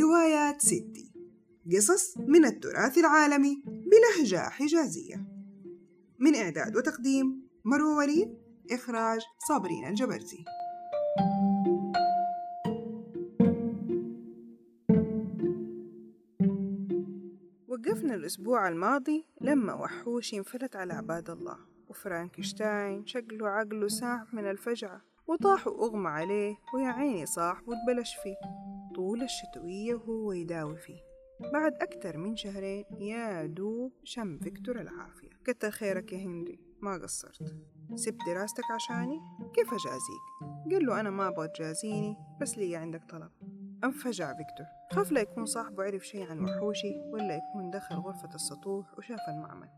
روايات ستي. قصص من التراث العالمي بلهجة حجازية. من إعداد وتقديم مروة وليد إخراج صابرين الجبرتي وقفنا الأسبوع الماضي لما وحوش انفلت على عباد الله وفرانكشتاين شكله عقله ساح من الفجعة وطاح وأغمى عليه ويا عيني صاحبه اتبلش فيه. طول الشتوية وهو يداوي فيه. بعد أكتر من شهرين يا دوب شم فيكتور العافية. كتر خيرك يا هنري ما قصرت. سبت دراستك عشاني؟ كيف أجازيك؟ قال له أنا ما أبغى تجازيني بس لي عندك طلب. انفجع فيكتور. خاف لا يكون صاحبه عرف شيء عن وحوشي ولا يكون دخل غرفة السطوح وشاف المعمل.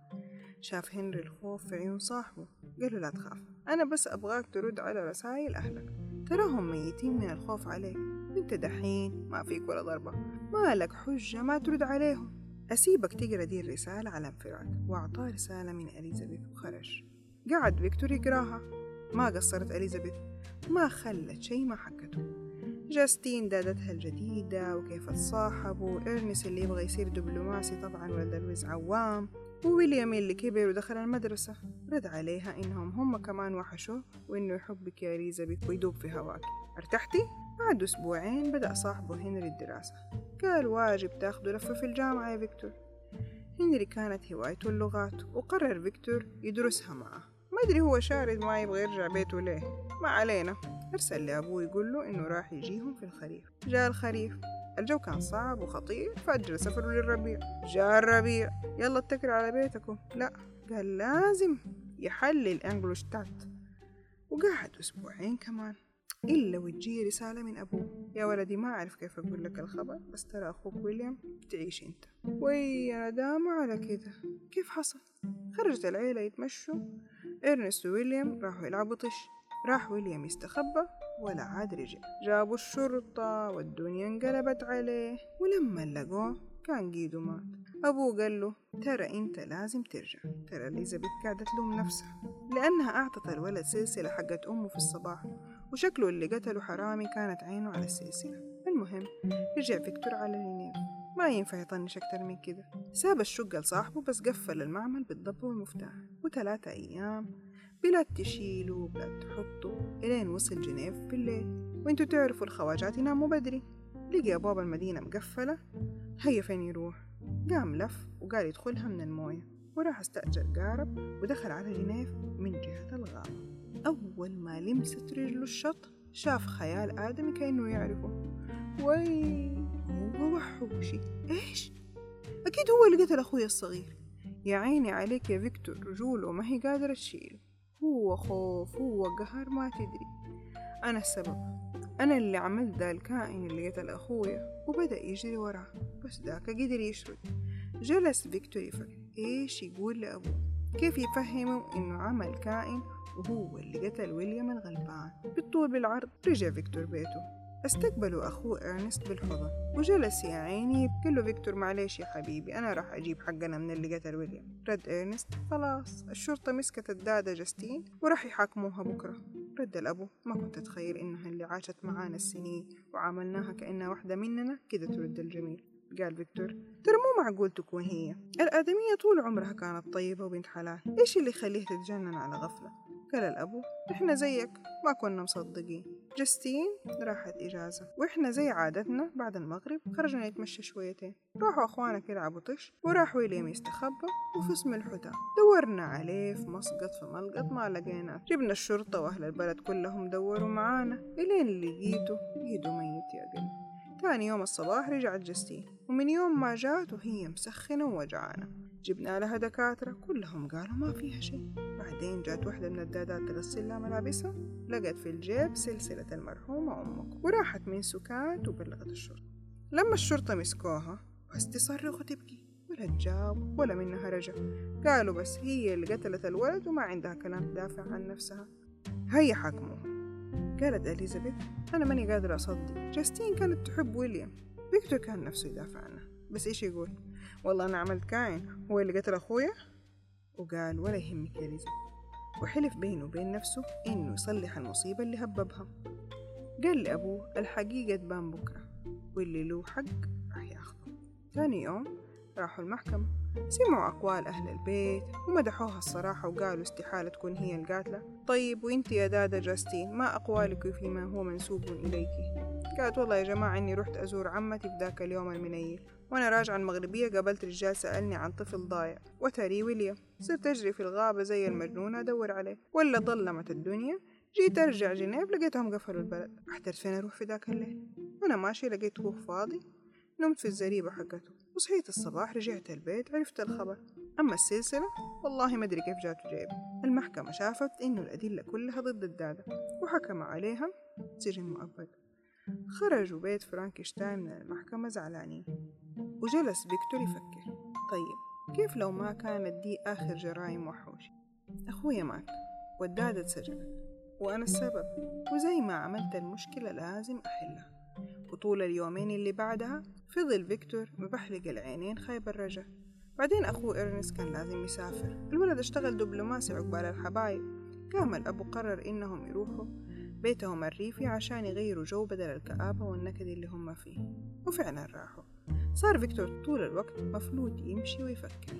شاف هنري الخوف في عيون صاحبه. قال له لا تخاف أنا بس أبغاك ترد على رسائل أهلك. تراهم ميتين من الخوف عليك. وانت دحين ما فيك ولا ضربة. ما لك حجة ما ترد عليهم. أسيبك تقرأ دي الرسالة على انفراد وأعطاه رسالة من أليزابيث وخرج. قعد فيكتور يقراها. ما قصرت أليزابيث. ما خلت شي ما حكته. جاستين دادتها الجديدة وكيف تصاحبوا إرنس اللي يبغى يصير دبلوماسي طبعا ولد الوز عوام. وويليام اللي كبر ودخل المدرسة. رد عليها إنهم هم كمان وحشوه وإنه يحبك يا إليزابيث ويدوب في هواك. أرتحتي؟ بعد أسبوعين بدأ صاحبه هنري الدراسة. قال واجب تاخده لفة في الجامعة يا فيكتور. هنري كانت هوايته اللغات وقرر فيكتور يدرسها معه. ما أدري هو شارد ما يبغى يرجع بيته ليه. ما علينا. أرسل لأبوه يقول له إنه راح يجيهم في الخريف. جاء الخريف. الجو كان صعب وخطير فأجل سفره للربيع. جاء الربيع. يلا اتكلوا على بيتكم. لا. قال لازم يحل الأنجلوشتات وقعد أسبوعين كمان. إلا وتجي رسالة من أبوه. يا ولدي ما أعرف كيف أقول لك الخبر بس ترى أخوك ويليام تعيش أنت. وي أنا دامة على كده. كيف حصل؟ خرجت العيلة يتمشوا. إرنست وويليام راحوا يلعبوا طش. راح ويليام يستخبى ولا عاد رجع. جابوا الشرطة والدنيا انقلبت عليه. ولما لقوه كان قيده مات. أبوه قال له ترى أنت لازم ترجع. ترى إليزابيث قاعدة تلوم نفسها. لأنها أعطت الولد سلسلة حقت أمه في الصباح. وشكله اللي قتله حرامي كانت عينه على السلسلة. المهم رجع فيكتور على جنيف ما ينفع يطنش أكتر من كده. ساب الشقة لصاحبه بس قفل المعمل بالضبط والمفتاح. وثلاثة أيام بلاد تشيله وبلاد تحطه إلين وصل جنيف بالليل وانتو تعرفوا الخواجات يناموا بدري. لقي أبواب المدينة مقفلة. هيا فين يروح؟ قام لف وقال يدخلها من الموية. وراح استأجر قارب ودخل على جنيف من جهة الغابة. أول ما لمست رجله الشط شاف خيال آدمي كأنه يعرفه. وي هو وحوشي. إيش؟ أكيد هو اللي قتل أخوي الصغير. يا عيني عليك يا فيكتور رجوله ما هي قادرة تشيله. هو خوف هو قهر ما تدري. أنا السبب. أنا اللي عملت ذا الكائن اللي قتل أخويا وبدأ يجري وراه. بس ذاك قدر يشرد. جلس فيكتور يفكر. إيش يقول لأبوه؟ كيف يفهمه إنه عمل كائن وهو اللي قتل ويليام الغلبان بالطول بالعرض رجع فيكتور بيته. استقبلوا أخوه إرنست بالحضن وجلس يا عيني قال له فيكتور معلش يا حبيبي أنا راح أجيب حقنا من اللي قتل ويليام. رد إرنست خلاص الشرطة مسكت الدادة جاستين وراح يحاكموها بكرة. رد الأبو ما كنت أتخيل إنها اللي عاشت معانا السنين وعملناها كأنها واحدة مننا؟ كده ترد الجميل. قال فيكتور ترى مو معقول تكون هي؟ الآدمية طول عمرها كانت طيبة وبنت حلال إيش اللي يخليها تتجنن على غفلة؟ قال الأبو إحنا زيك ما كنا مصدقين. جستين راحت إجازة وإحنا زي عادتنا بعد المغرب خرجنا نتمشى شويتين. راحوا أخوانك يلعبوا طش وراح ويليام يستخبى وفي اسم الحدى دورنا عليه في مسقط في ملقط ما لقيناه جبنا الشرطة وأهل البلد كلهم دوروا معانا. إلين لقيته لقيته ميت يا قلبي تاني يوم الصباح رجعت جستين ومن يوم ما جات وهي مسخنة ووجعانة جبنا لها دكاترة كلهم قالوا ما فيها شيء. بعدين جات واحدة من الدادات تغسل لها ملابسها لقت في الجيب سلسلة المرحومة أمك وراحت من سكات وبلغت الشرطة. لما الشرطة مسكوها بس تصرخ وتبكي ولا تجاوب ولا منها رجع. قالوا بس هي اللي قتلت الولد وما عندها كلام تدافع عن نفسها. هيا حكموها قالت إليزابيث أنا ماني قادرة أصدق. جاستين كانت تحب ويليام. فيكتور كان نفسه يدافع عنها. بس إيش يقول؟ والله أنا عملت كائن هو اللي قتل أخويا وقال ولا يهمك يا ليزا وحلف بينه وبين نفسه إنه يصلح المصيبة اللي هببها. قال لأبوه الحقيقة تبان بكرة واللي له حق راح يأخذه. ثاني يوم راحوا المحكمة سمعوا أقوال أهل البيت ومدحوها الصراحة وقالوا استحالة تكون هي القاتلة. طيب وانت يا دادا جاستين ما أقوالك فيما هو منسوب إليك قالت والله يا جماعة إني رحت أزور عمتي في ذاك اليوم المنيل. وأنا راجعة المغربية قابلت رجال سألني عن طفل ضايع. وتري ويليام. صرت أجري في الغابة زي المجنونة أدور عليه. ولا ظلمت الدنيا. جيت أرجع جنيف لقيتهم قفلوا البلد. احترت فين أروح في ذاك الليل؟ وأنا ماشي لقيت كوخ فاضي. نمت في الزريبة حقته. وصحيت الصباح رجعت البيت عرفت الخبر. أما السلسلة والله ما أدري كيف جات جايبة المحكمة شافت إنه الأدلة كلها ضد الدادة. وحكم عليها سجن مؤبد. خرجوا بيت فرانكشتاين من المحكمة زعلانين. وجلس فيكتور يفكر. طيب كيف لو ما كانت دي آخر جرائم وحوش؟ أخويا مات والدادة اتسجنت وأنا السبب وزي ما عملت المشكلة لازم أحلها. وطول اليومين اللي بعدها فضل فيكتور مبحلق العينين خايب الرجا. بعدين أخوه إرنس كان لازم يسافر. الولد اشتغل دبلوماسي عقبال الحبايب. قام الأبو قرر إنهم يروحوا بيتهم الريفي عشان يغيروا جو بدل الكآبة والنكد اللي هم فيه. وفعلا راحوا. صار فيكتور طول الوقت مفلوت يمشي ويفكر.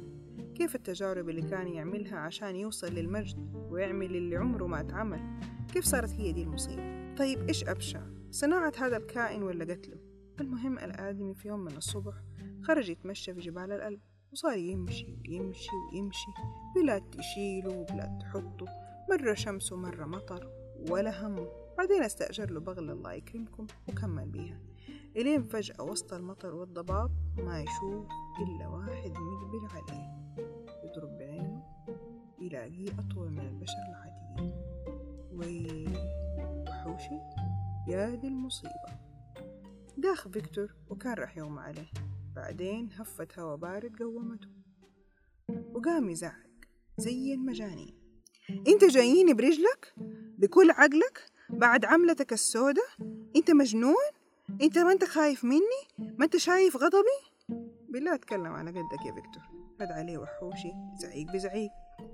كيف التجارب اللي كان يعملها عشان يوصل للمجد ويعمل اللي عمره ما اتعمل؟ كيف صارت هي دي المصيبة؟ طيب إيش أبشع صناعة هذا الكائن ولا قتله؟ المهم الآدمي في يوم من الصبح خرج يتمشى في جبال الألب وصار يمشي ويمشي ويمشي. بلاد تشيله وبلاد تحطه. مرة شمس ومرة مطر ولا همه بعدين استأجر له بغل الله يكرمكم وكمل بيها. إلين فجأة وسط المطر والضباب ما يشوف إلا واحد مقبل عليه يضرب بعينه يلاقيه أطول من البشر العاديين. وي وحوشي يا دي المصيبة. داخ فيكتور وكان راح يغمى عليه. بعدين هفت هوا بارد قومته وقام يزعق زي المجانين. أنت جاييني برجلك؟ بكل عقلك؟ بعد عملتك السودة أنت مجنون؟ انت ما انت خايف مني؟ ما انت شايف غضبي؟ بالله اتكلم على قدك يا فيكتور. رد عليه وحوشي زعيق بزعيق.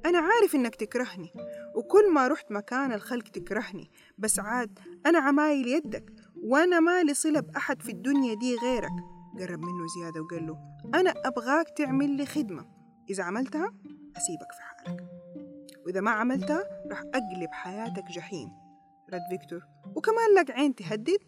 أنا عارف إنك تكرهني وكل ما رحت مكان الخلق تكرهني. بس عاد أنا عمايل يدك وأنا مالي صلة بأحد في الدنيا دي غيرك. قرب منه زيادة وقال له أنا أبغاك تعمل لي خدمة. إذا عملتها أسيبك في حالك. وإذا ما عملتها راح أقلب حياتك جحيم. رد فيكتور وكمان لك عين تهدد؟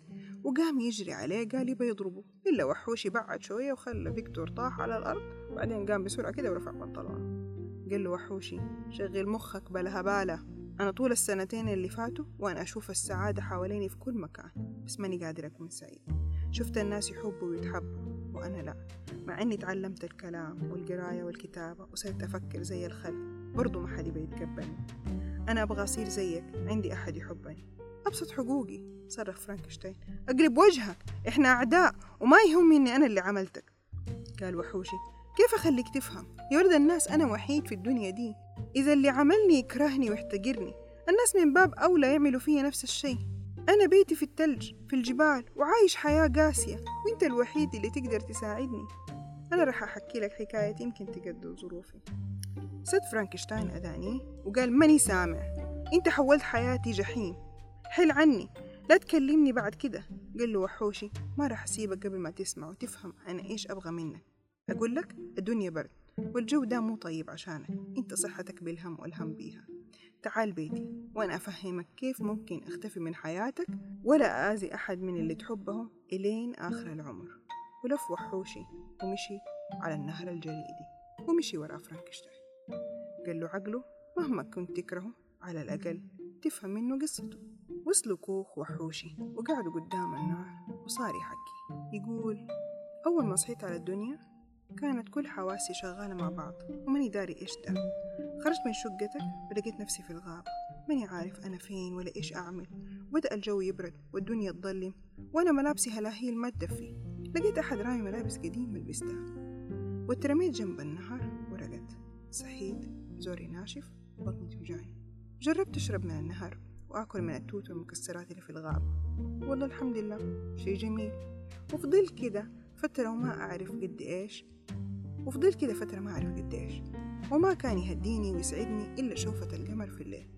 وقام يجري عليه قال يبى يضربه. إلا وحوشي بعد شوية وخلى فيكتور طاح على الأرض بعدين قام بسرعة كده ورفع بنطلونه قال له وحوشي شغل مخك بلا هبالة أنا طول السنتين اللي فاتوا وأنا أشوف السعادة حواليني في كل مكان بس ماني قادر أكون سعيد. شفت الناس يحبوا ويتحبوا وأنا لا. مع إني تعلمت الكلام والقراية والكتابة وصرت أفكر زي الخلق برضو ما حد يتقبلني. أنا أبغى أصير زيك عندي أحد يحبني. أبسط حقوقي. صرخ فرانكشتاين. أقلب وجهك إحنا أعداء وما يهمني إني أنا اللي عملتك. قال وحوشي. كيف أخليك تفهم؟ يا ولد الناس أنا وحيد في الدنيا دي. إذا اللي عملني يكرهني ويحتقرني. الناس من باب أولى يعملوا فيا نفس الشيء. أنا بيتي في التلج في الجبال وعايش حياة قاسية. وإنت الوحيد اللي تقدر تساعدني. أنا راح أحكي لك حكاية يمكن تقدر ظروفي. سد فرانكشتاين أداني وقال ماني سامع. أنت حولت حياتي جحيم. حل عني. لا تكلمني بعد كده. قال له وحوشي ما راح أسيبك قبل ما تسمع وتفهم أنا إيش أبغى منك. أقول لك الدنيا برد والجو ده مو طيب عشانك. أنت صحتك بالهم والهم بيها. تعال بيتي وأنا أفهمك كيف ممكن أختفي من حياتك ولا آذي أحد من اللي تحبهم إلين آخر العمر. ولف وحوشي ومشي على النهر الجليدي ومشي ورا فرانكشتاين. قال له عقله مهما كنت تكرهه على الأقل تفهم منه قصته. وصلوا كوخ وحوشي وقعدوا قدام النار وصار يحكي يقول أول ما صحيت على الدنيا كانت كل حواسي شغالة مع بعض وماني داري إيش ده. خرجت من شقتك ولقيت نفسي في الغابة. ماني عارف أنا فين ولا إيش أعمل. بدأ الجو يبرد والدنيا تظلم وأنا ملابسي هلاهيل ما تدفي. لقيت أحد رامي ملابس قديمة لبستها واترميت جنب النهر ورقت صحيت زوري ناشف وبطني توجعني. جربت أشرب من النهر وآكل من التوت والمكسرات اللي في الغابة. والله الحمد لله شي جميل. وفضلت كده فترة وما أعرف قد إيش. وفضلت كده فترة ما أعرف قديش وما كان يهديني ويسعدني إلا شوفة القمر في الليل.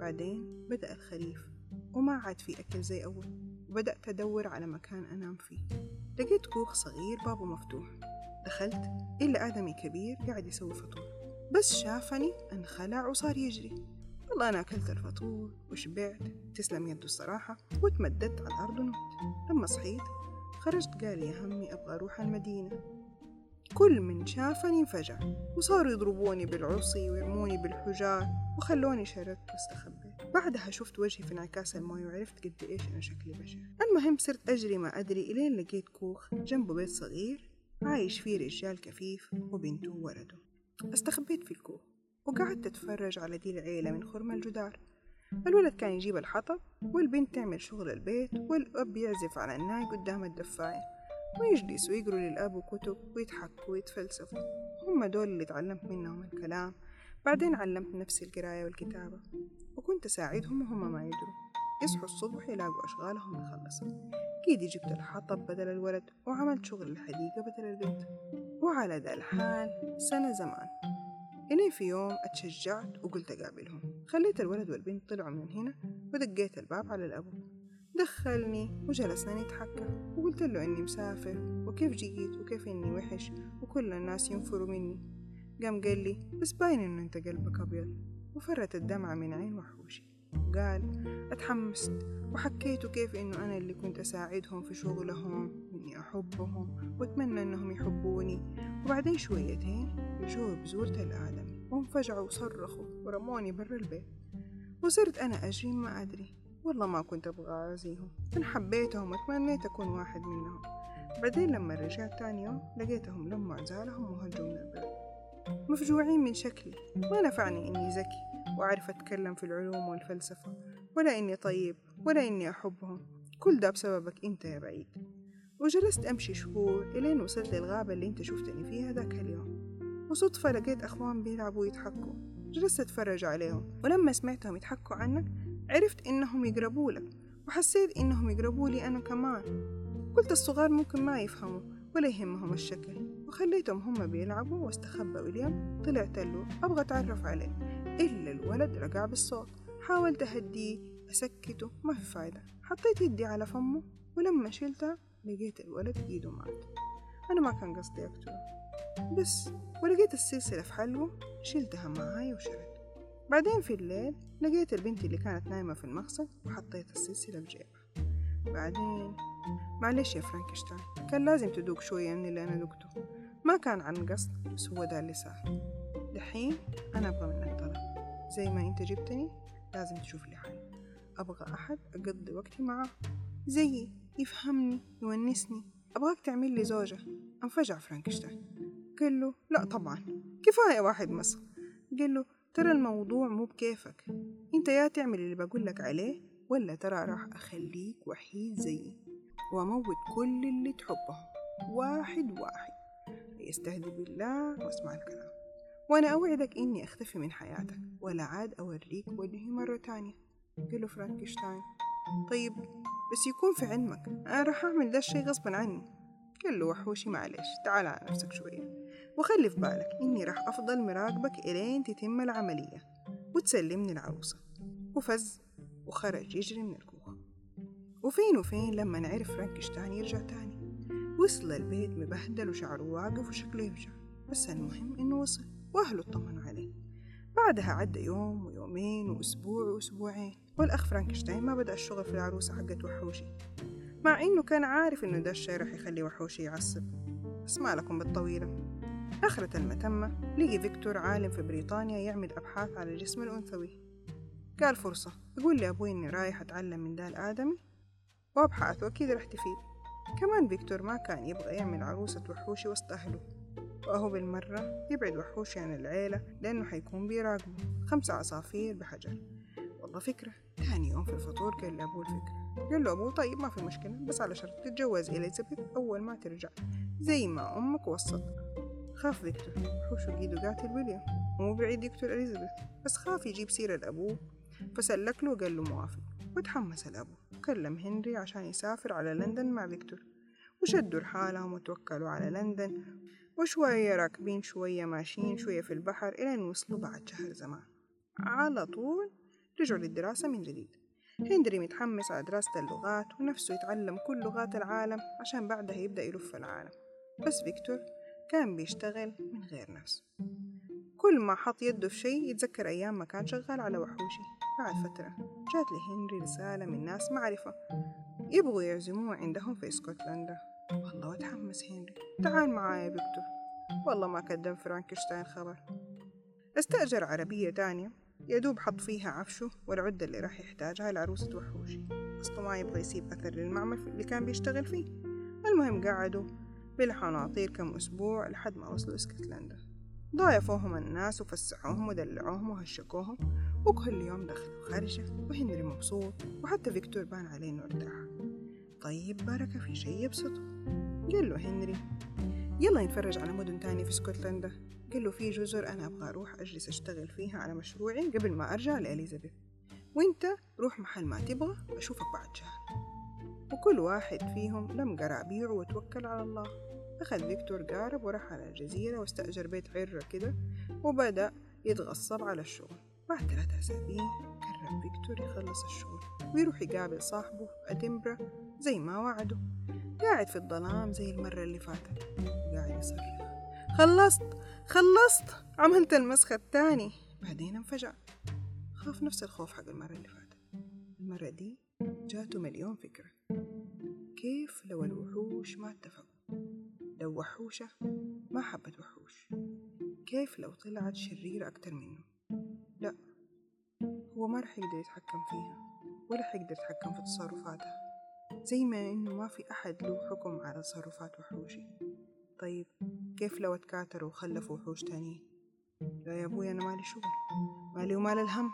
بعدين بدأ الخريف وما عاد في أكل زي أول. وبدأت أدور على مكان أنام فيه. لقيت كوخ صغير بابه مفتوح. دخلت إلا آدمي كبير قاعد يسوي فطور. بس شافني انخلع وصار يجري. والله أنا أكلت الفطور وشبعت. تسلم يده الصراحة وتمددت على الأرض ونمت. لما صحيت خرجت قال يا همي أبغى أروح المدينة. كل من شافني انفجع وصاروا يضربوني بالعصي ويرموني بالحجار وخلوني شردت واستخبيت. بعدها شفت وجهي في انعكاس الماء وعرفت قد إيش أنا شكلي بشع. المهم صرت أجري ما أدري إلين لقيت كوخ جنبه بيت صغير عايش فيه رجال كفيف وبنته وولده. استخبيت في الكوخ. وقعدت أتفرج على دي العيلة من خرم الجدار. الولد كان يجيب الحطب والبنت تعمل شغل البيت والأب يعزف على الناي قدام الدفاية ويجلسوا يقروا للأب كتب ويضحكوا ويتفلسفوا هم دول اللي تعلمت منهم الكلام. بعدين علمت نفسي القراية والكتابة. وكنت أساعدهم وهم ما يدروا. يصحوا الصبح يلاقوا أشغالهم يخلصوا أكيد جبت الحطب بدل الولد وعملت شغل الحديقة بدل البيت. وعلى ذا الحال سنة زمان. إلين في يوم أتشجعت وقلت أقابلهم. خليت الولد والبنت طلعوا من هنا ودقيت الباب على الأبو دخلني وجلسنا نتحكى. وقلت له إني مسافر وكيف جيت وكيف إني وحش وكل الناس ينفروا مني. قام قال لي بس باين إنه أنت قلبك أبيض. وفرت الدمعة من عين وحوشي. وقال أتحمست وحكيته كيف إنه أنا اللي كنت أساعدهم في شغلهم وإني أحبهم وأتمنى إنهم يحبوني. وبعدين شويتين جو بزورة الآدمي وانفجعوا وصرخوا ورموني برا البيت. وصرت أنا أجري ما أدري. والله ما كنت أبغى أذيهم أنا حبيتهم وتمنيت أكون واحد منهم. بعدين لما رجعت تاني يوم لقيتهم لموا عزالهم وهجوا من البلد. مفجوعين من شكلي. ما نفعني إني ذكي وأعرف أتكلم في العلوم والفلسفة. ولا إني طيب ولا إني أحبهم. كل ده بسببك أنت يا بعيد. وجلست أمشي شهور إلين وصلت للغابة اللي أنت شفتني فيها ذاك اليوم. وصدفة لقيت أخوان بيلعبوا ويضحكوا. جلست أتفرج عليهم ولما سمعتهم يضحكوا عنك عرفت إنهم يقربوا لك وحسيت إنهم يقربوا لي أنا كمان. قلت الصغار ممكن ما يفهموا ولا يهمهم الشكل وخليتهم هم بيلعبوا واستخبى ويليام طلعت له أبغى أتعرف عليه. إلا الولد رجع بالصوت. حاولت أهديه أسكته ما في فايدة. حطيت يدي على فمه ولما شلتها لقيت الولد إيده مات. أنا ما كان قصدي أقتله. بس ولقيت السلسلة في حلقه شلتها معاي وشرد بعدين في الليل لقيت البنت اللي كانت نايمة في المغسل وحطيت السلسلة بجيبها بعدين معلش يا فرانكشتاين كان لازم تدوق شوية من اللي أنا دقته. ما كان عن قصد بس هو ده اللي صار. دحين أنا أبغى منك طلب. زي ما أنت جبتني لازم تشوف لي حل. أبغى أحد أقضي وقتي معاه. زيي يفهمني يونسني. أبغاك تعمل لي زوجة. أنفجع فرانكشتاين. قال له لا طبعا. كفاية واحد مسخ قال له ترى الموضوع مو بكيفك. أنت يا تعمل اللي بقول لك عليه ولا ترى راح أخليك وحيد زيي؟ وأموت كل اللي تحبهم واحد واحد. يستهدي بالله واسمع الكلام. وأنا أوعدك إني أختفي من حياتك ولا عاد أوريك وجهي مرة تانية. قال له فرانكشتاين. طيب بس يكون في علمك. أنا راح أعمل ده الشي غصبا عني. قال له وحوشي معلش تعال على نفسك شوية. وخلي في بالك إني راح أفضل مراقبك إلين تتم العملية. وتسلمني العروسة. وفز. وخرج يجري من الكوخ وفين وفين لما نعرف فرانكشتاين يرجع تاني. وصل البيت مبهدل وشعره واقف وشكله يفجع بس المهم إنه وصل. وأهله اطمنوا عليه. بعدها عدى يوم ويومين وأسبوع وأسبوعين. والأخ فرانكشتاين ما بدأ الشغل في العروسة حقت وحوشي. مع إنه كان عارف إنه ده الشي رح يخلي وحوشي يعصب. بس ما لكم بالطويلة. آخرة المتمة لقي فيكتور عالم في بريطانيا يعمل أبحاث على الجسم الأنثوي. قال فرصة. يقول لي أبوي إني رايح أتعلم من ده الآدمي وأبحث وأكيد رح تفيد. كمان فيكتور ما كان يبغى يعمل عروسة وحوشي وسط أهله. وأهو بالمرة يبعد وحوشي عن العيلة لأنه حيكون بيراقبه. خمسة عصافير بحجر. والله فكرة. تاني يوم في الفطور قال لأبوه الفكرة. قال له أبوه طيب ما في مشكلة بس على شرط تتجوز إليزابيث أول ما ترجع. زي ما أمك وصت. خاف فيكتور. وحوشي قيده قاتل ويليام. ومو بعيد يقتل إليزابيث. بس خاف يجيب سيرة لأبوه. فسلك له وقال له موافق. وتحمس الأبو. وكلم هنري عشان يسافر على لندن مع فيكتور. وشدوا لحالهم وتوكلوا على لندن. وشوية راكبين شوية ماشيين شوية في البحر إلى أن وصلوا بعد شهر زمان. على طول رجعوا للدراسة من جديد. هنري متحمس على دراسة اللغات ونفسه يتعلم كل لغات العالم عشان بعدها يبدأ يلف العالم. بس فيكتور كان بيشتغل من غير نفس. كل ما حط يده في شيء يتذكر أيام ما كان شغال على وحوشي. بعد فترة جات لهنري رسالة من ناس معرفة يبغوا يعزموه عندهم في اسكتلندا. والله وتحمس هنري. تعال معايا فيكتور. والله ما كدب فرانكشتاين خبر. استأجر عربية تانية. يدوب حط فيها عفشه والعدة اللي راح يحتاجها لعروسة وحوشي أصله ما يبغى يسيب أثر للمعمل اللي كان بيشتغل فيه. المهم قعدوا بالحناطير كم أسبوع لحد ما وصلوا إسكتلندا. ضايفوهم الناس وفسحوهم ودلعوهم وهشكوهم. وكل يوم داخلة خارجة وهنري مبسوط وحتى فيكتور بان عليه إنه ارتاح. طيب بركة في شي يبسطه. قال له هنري يلا نتفرج على مدن تانية في اسكتلندا. قال له في جزر أنا أبغى أروح أجلس أشتغل فيها على مشروعي قبل ما أرجع لإليزابيث. وإنت روح محل ما تبغى أشوفك بعد شهر. وكل واحد فيهم لم قرابيعه وتوكل على الله. أخذ فيكتور قارب وراح على الجزيرة واستأجر بيت عرة كده وبدأ يتغصب على الشغل. بعد ثلاثة أسابيع قرر فيكتور يخلص الشغل ويروح يقابل صاحبه في أدنبرا زي ما وعده. قاعد في الظلام زي المرة اللي فاتت. قاعد يصرخ خلصت. خلصت. عملت المسخة التاني بعدين انفجع خاف نفس الخوف حق المرة اللي فاتت. المرة دي جاته مليون فكرة. كيف لو الوحوش ما اتفقوا؟ لو وحوشة ما حبت وحوش. كيف لو طلعت شريرة أكتر منه؟ لا. هو ما رح يقدر يتحكم فيها ولا حيقدر يتحكم في تصرفاتها. زي ما إنه ما في أحد له حكم على تصرفات وحوشي طيب كيف لو اتكاتروا وخلفوا وحوش تانيين؟ لا يا أبوي أنا مالي شغل. مالي ومال الهم.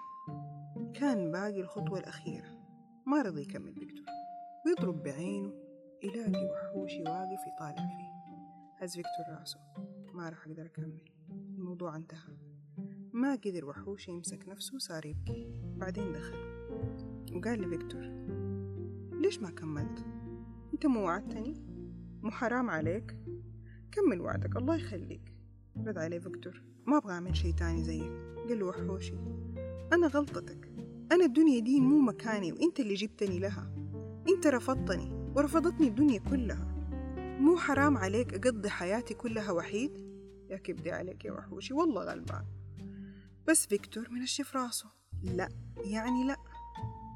كان باقي الخطوة الأخيرة. ما رضي يكمل فيكتور ويضرب بعينه يلاقي وحوشي واقف يطالع فيه. هز فيكتور راسه. ما راح أقدر أكمل. الموضوع انتهى. ما قدر وحوشي يمسك نفسه وصار يبكي. بعدين دخل. وقال لفيكتور ليش ما كملت؟ أنت مو وعدتني مو حرام عليك؟ كمل وعدك الله يخليك. رد عليه فيكتور. ما أبغى أعمل شي تاني زيك. قال له وحوشي. أنا غلطتك. أنا الدنيا دي مو مكاني وإنت اللي جبتني لها. إنت رفضتني ورفضتني الدنيا كلها. مو حرام عليك أقضي حياتي كلها وحيد؟ يا كبدي عليك يا وحوشي والله غلبان. بس فيكتور منشف راسه. لا يعني لا.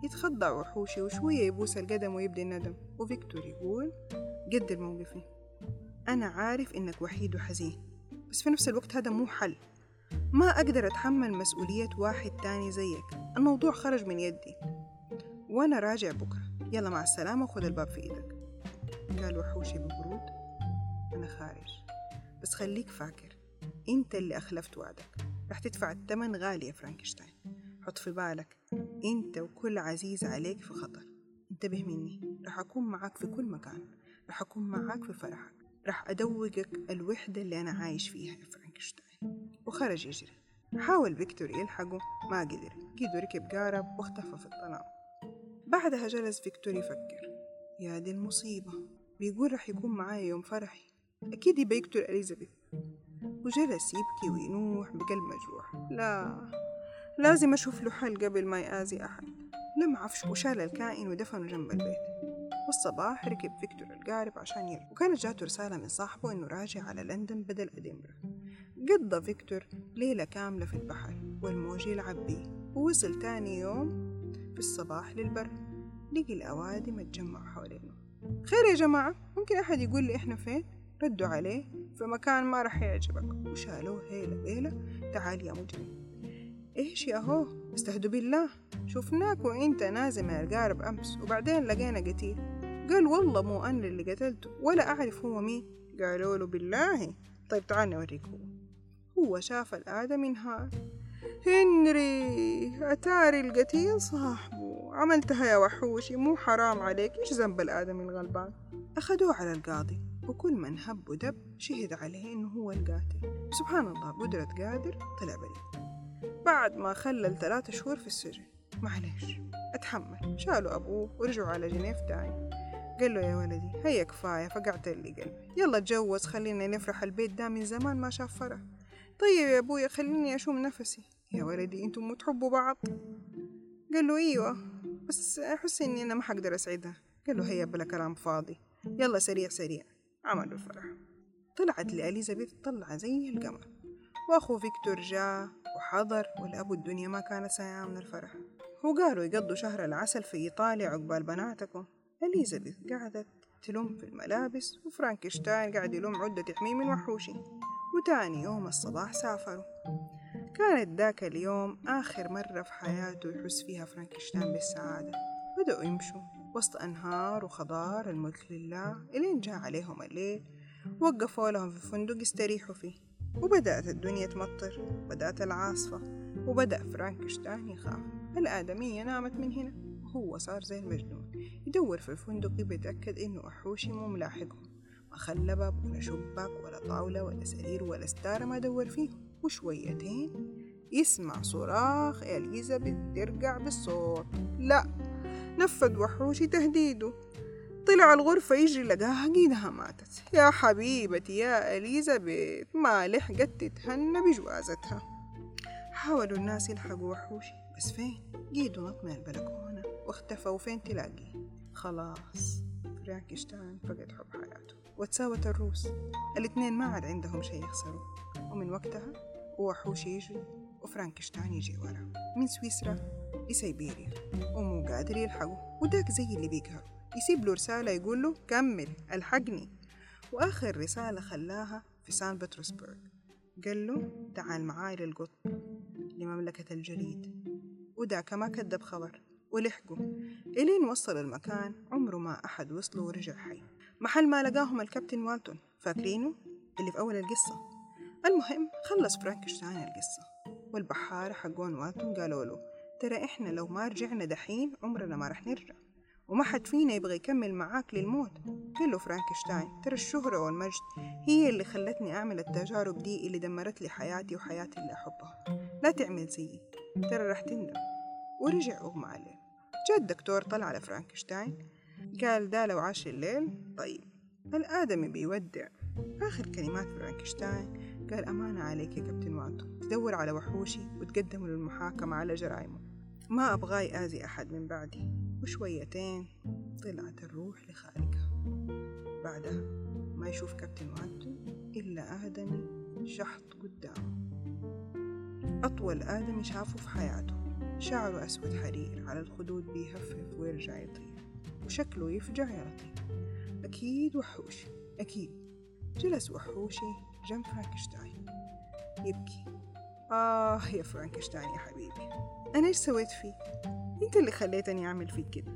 يتخضع وحوشي وشوية يبوس القدم ويبدي الندم. وفيكتور يقول قدر موقفي أنا عارف إنك وحيد وحزين. بس في نفس الوقت هذا مو حل. ما أقدر أتحمل مسؤولية واحد تاني زيك. الموضوع خرج من يدي. وأنا راجع بكرة. يلا مع السلامة وخذ الباب في إيدك. قال وحوشي ببرود أنا خارج. بس خليك فاكر أنت اللي أخلفت وعدك. رح تدفع الثمن غالي يا فرانكشتاين. حط في بالك أنت وكل عزيز عليك في خطر. انتبه مني رح أكون معاك في كل مكان رح أكون معاك في فرحك. رح أدوقك الوحدة اللي أنا عايش فيها يا فرانكشتاين. وخرج يجري. حاول فيكتور يلحقه ما قدر. قيدو ركب قارب واختفى في الظلام بعدها جلس فيكتور يفكر. يا دي المصيبة. بيقول رح يكون معايا يوم فرحي. أكيد يبغى يقتل إليزابيث. وجلس يبكي وينوح بقلب مجروح لا. لازم أشوف له حل قبل ما يآذي أحد. لم عفش وشال الكائن ودفنه جنب البيت. والصباح ركب فيكتور القارب عشان يرجع وكانت جاته رسالة من صاحبه إنه راجع على لندن بدل أدنبرا. قضى فيكتور ليلة كاملة في البحر والموج يلعب بيه. ووصل تاني يوم في الصباح للبر. لقي الأوادم اتجمعوا حوالينه. خير يا جماعة ممكن أحد يقول لي إحنا فين؟ ردوا عليه. في مكان ما رح يعجبك. وشالوه هيلة بيلة تعال يا مجرم. إيش يا هو؟ استهدوا بالله. شفناك وإنت نازل من القارب أمس وبعدين لقينا قتيل. قال والله مو أنا اللي قتلته ولا أعرف هو مين. قالوا له بالله. طيب تعال نوريك هو هو شاف الآدمي انهار هنري أتاري القتيل صاحبه. عملتها يا وحوشي مو حرام عليك. إيش ذنب الآدمي الغلبان؟ أخدوه على القاضي. وكل من هب ودب شهد عليه إنه هو القاتل. سبحان الله قدرة قادر طلع بريء. بعد ما خلل ثلاثة شهور في السجن. معليش أتحمل. شالوا أبوه ورجعوا على جنيف تاني. قال له يا ولدي هيا كفاية فقعت لي قلبي. يلا تجوز خلينا نفرح البيت ده من زمان ما شاف فرح. طيب يا أبويا خليني أشوم نفسي. يا ولدي أنتم مو تحبوا بعض. قال له إيوه بس أحس إني أنا ما حقدر أسعدها. قال له هيا بلا كلام فاضي. يلا سريع سريع عملوا الفرح. طلعت أليزابيث طلعة زي القمر. وأخو فيكتور جاء وحضر والأبو الدنيا ما كانت سايعة من الفرح. وقالوا يقضوا شهر العسل في إيطاليا عقبال بناتكم. أليزابيث قعدت تلم في الملابس وفرانكشتاين قاعد يلم عدة تحميه من وحوشي. وتاني يوم الصباح سافروا. كانت ذاك اليوم آخر مرة في حياته يحس فيها فرانكشتاين بالسعادة. بدأوا يمشوا وسط أنهار وخضار الملك لله إلين جاء عليهم الليل وقفوا لهم في فندق يستريحوا فيه. وبدأت الدنيا تمطر بدأت العاصفة وبدأ فرانكشتاين يخاف. الآدمية نامت من هنا. وهو صار زي المجنون يدور في الفندق يبي يتأكد إنه أحوشي مو ملاحقهم. ما خلى باب ولا شباك ولا طاولة ولا سرير ولا ستارة ما دور فيه وشويتين يسمع صراخ إليزابيث ترجع بالصوت. لا نفذ وحوشي تهديده. طلع الغرفة يجري لقاها قيدها ماتت. يا حبيبتي يا إليزابيث ما لحقت تتهنى بجوازتها. حاولوا الناس يلحقوا وحوشي بس فين؟ قيدوا نط من البلكونة واختفى وفين تلاقيه خلاص فرانكشتاين فقد حب حياته. وتساوت الروس. الاثنين ما عاد عندهم شيء يخسروا. ومن وقتها وحوشي يجري وفرانكشتاين يجي ورا. من سويسرا لسيبيريا ومو قادر يلحقه وداك زي اللي بيقهر. يسيب له رسالة يقول له كمل الحقني. وآخر رسالة خلاها في سان بطرسبرغ. قال له تعال معاي للقطب لمملكة الجليد. وداك ما كذب خبر ولحقوا إلين وصل المكان عمره ما أحد وصله ورجع حي. محل ما لقاهم الكابتن والتون فاكرينه اللي في أول القصة. المهم خلص فرانكشتاين القصة. والبحارة حقون والتون قالوا له ترى إحنا لو ما رجعنا دحين عمرنا ما رح نرجع. وما حد فينا يبغى يكمل معاك للموت. قال فرانكشتاين ترى الشهرة والمجد هي اللي خلتني أعمل التجارب دي اللي دمرت لي حياتي وحياة اللي أحبها. لا تعمل زيي ترى رح تندم. ورجع أغمى عليه جاء الدكتور طل على فرانكشتاين؟ قال ده لو عاش الليل؟ طيب الآدمي بيودع. آخر كلمات فرانكشتاين؟ قال أمانة عليك يا كابتن والتون تدور على وحوشي وتقدمه للمحاكمة على جرائمه. ما أبغى يأذي أحد من بعدي. وشويتين طلعت الروح لخالقها بعدها ما يشوف كابتن والتون إلا آدمي شحط قدامه. أطول آدمي شافه في حياته. شعره أسود حرير على الخدود بيهفف ويرجع يطير. وشكله يفجع يا لطيف أكيد وحوشي. أكيد. جلس وحوشي جنب فرانكشتاين يبكي. آه يا فرانكشتاين يا حبيبي. أنا إيش سويت فيك؟ أنت اللي خليتني أعمل فيك كده.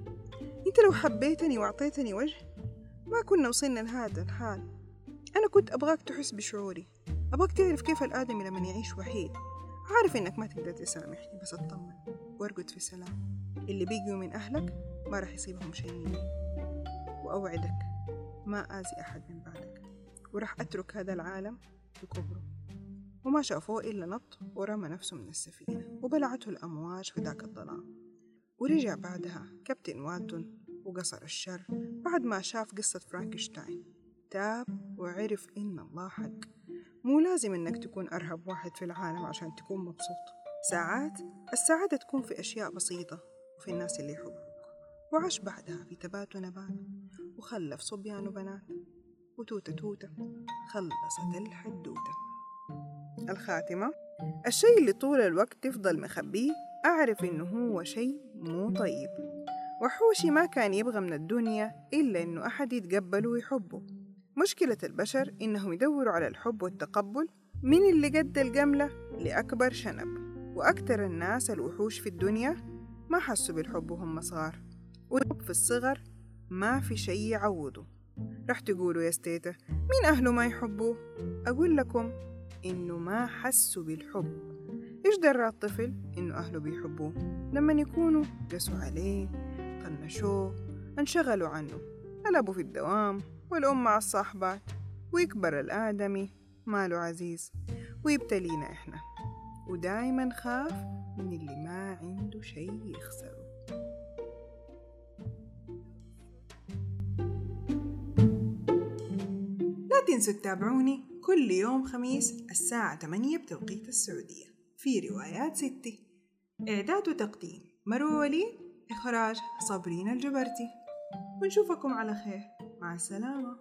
أنت لو حبيتني وأعطيتني وجه ما كنا وصلنا لهذا الحال. أنا كنت أبغاك تحس بشعوري. أبغاك تعرف كيف الآدمي لما يعيش وحيد. عارف إنك ما تقدر تسامحني بس اطمن. وارقد في سلام. اللي بيجوا من أهلك ما راح يصيبهم شيء. مني وأوعدك ما آذي أحد من بعدك. وراح أترك هذا العالم بكبره وما شافوه إلا نط ورمى نفسه من السفينة وبلعته الأمواج في ذاك الظلام. ورجع بعدها كابتن واتون وقصر الشر بعد ما شاف قصة فرانكشتاين. تاب وعرف إن الله حق. مو لازم إنك تكون أرهب واحد في العالم عشان تكون مبسوط. ساعات السعادة تكون في أشياء بسيطة وفي الناس اللي يحبوك. وعاش بعدها في تبات ونبات وخلف صبيان وبنات. وتوتة توتة خلصت الحدوتة. الخاتمة. الشيء اللي طول الوقت تفضل مخبيه أعرف إنه هو شيء مو طيب. وحوشي ما كان يبغى من الدنيا إلا إنه أحد يتقبله ويحبه. مشكلة البشر إنهم يدوروا على الحب والتقبل من اللي قد الجملة لأكبر شنب. وأكتر الناس الوحوش في الدنيا ما حسوا بالحب وهم صغار. والحب في الصغر ما في شي يعوضه. رح تقولوا يا ستيتا مين أهله ما يحبوه؟ أقول لكم إنه ما حسوا بالحب. إيش درى الطفل؟ إنه أهله بيحبوه. لما يكونوا؟ قسوا عليه طنشوه انشغلوا عنه. الأبو في الدوام والأم مع الصاحبات ويكبر الآدمي ماله عزيز. ويبتلينا إحنا. ودايما خاف من اللي ما عنده شيء يخسره. لا تنسوا تتابعوني. كل يوم خميس الساعة 8 بتوقيت السعودية. في روايات ستي إعداد وتقديم. مروة وليد إخراج صابرين الجبرتي. ونشوفكم على خير. مع السلامة.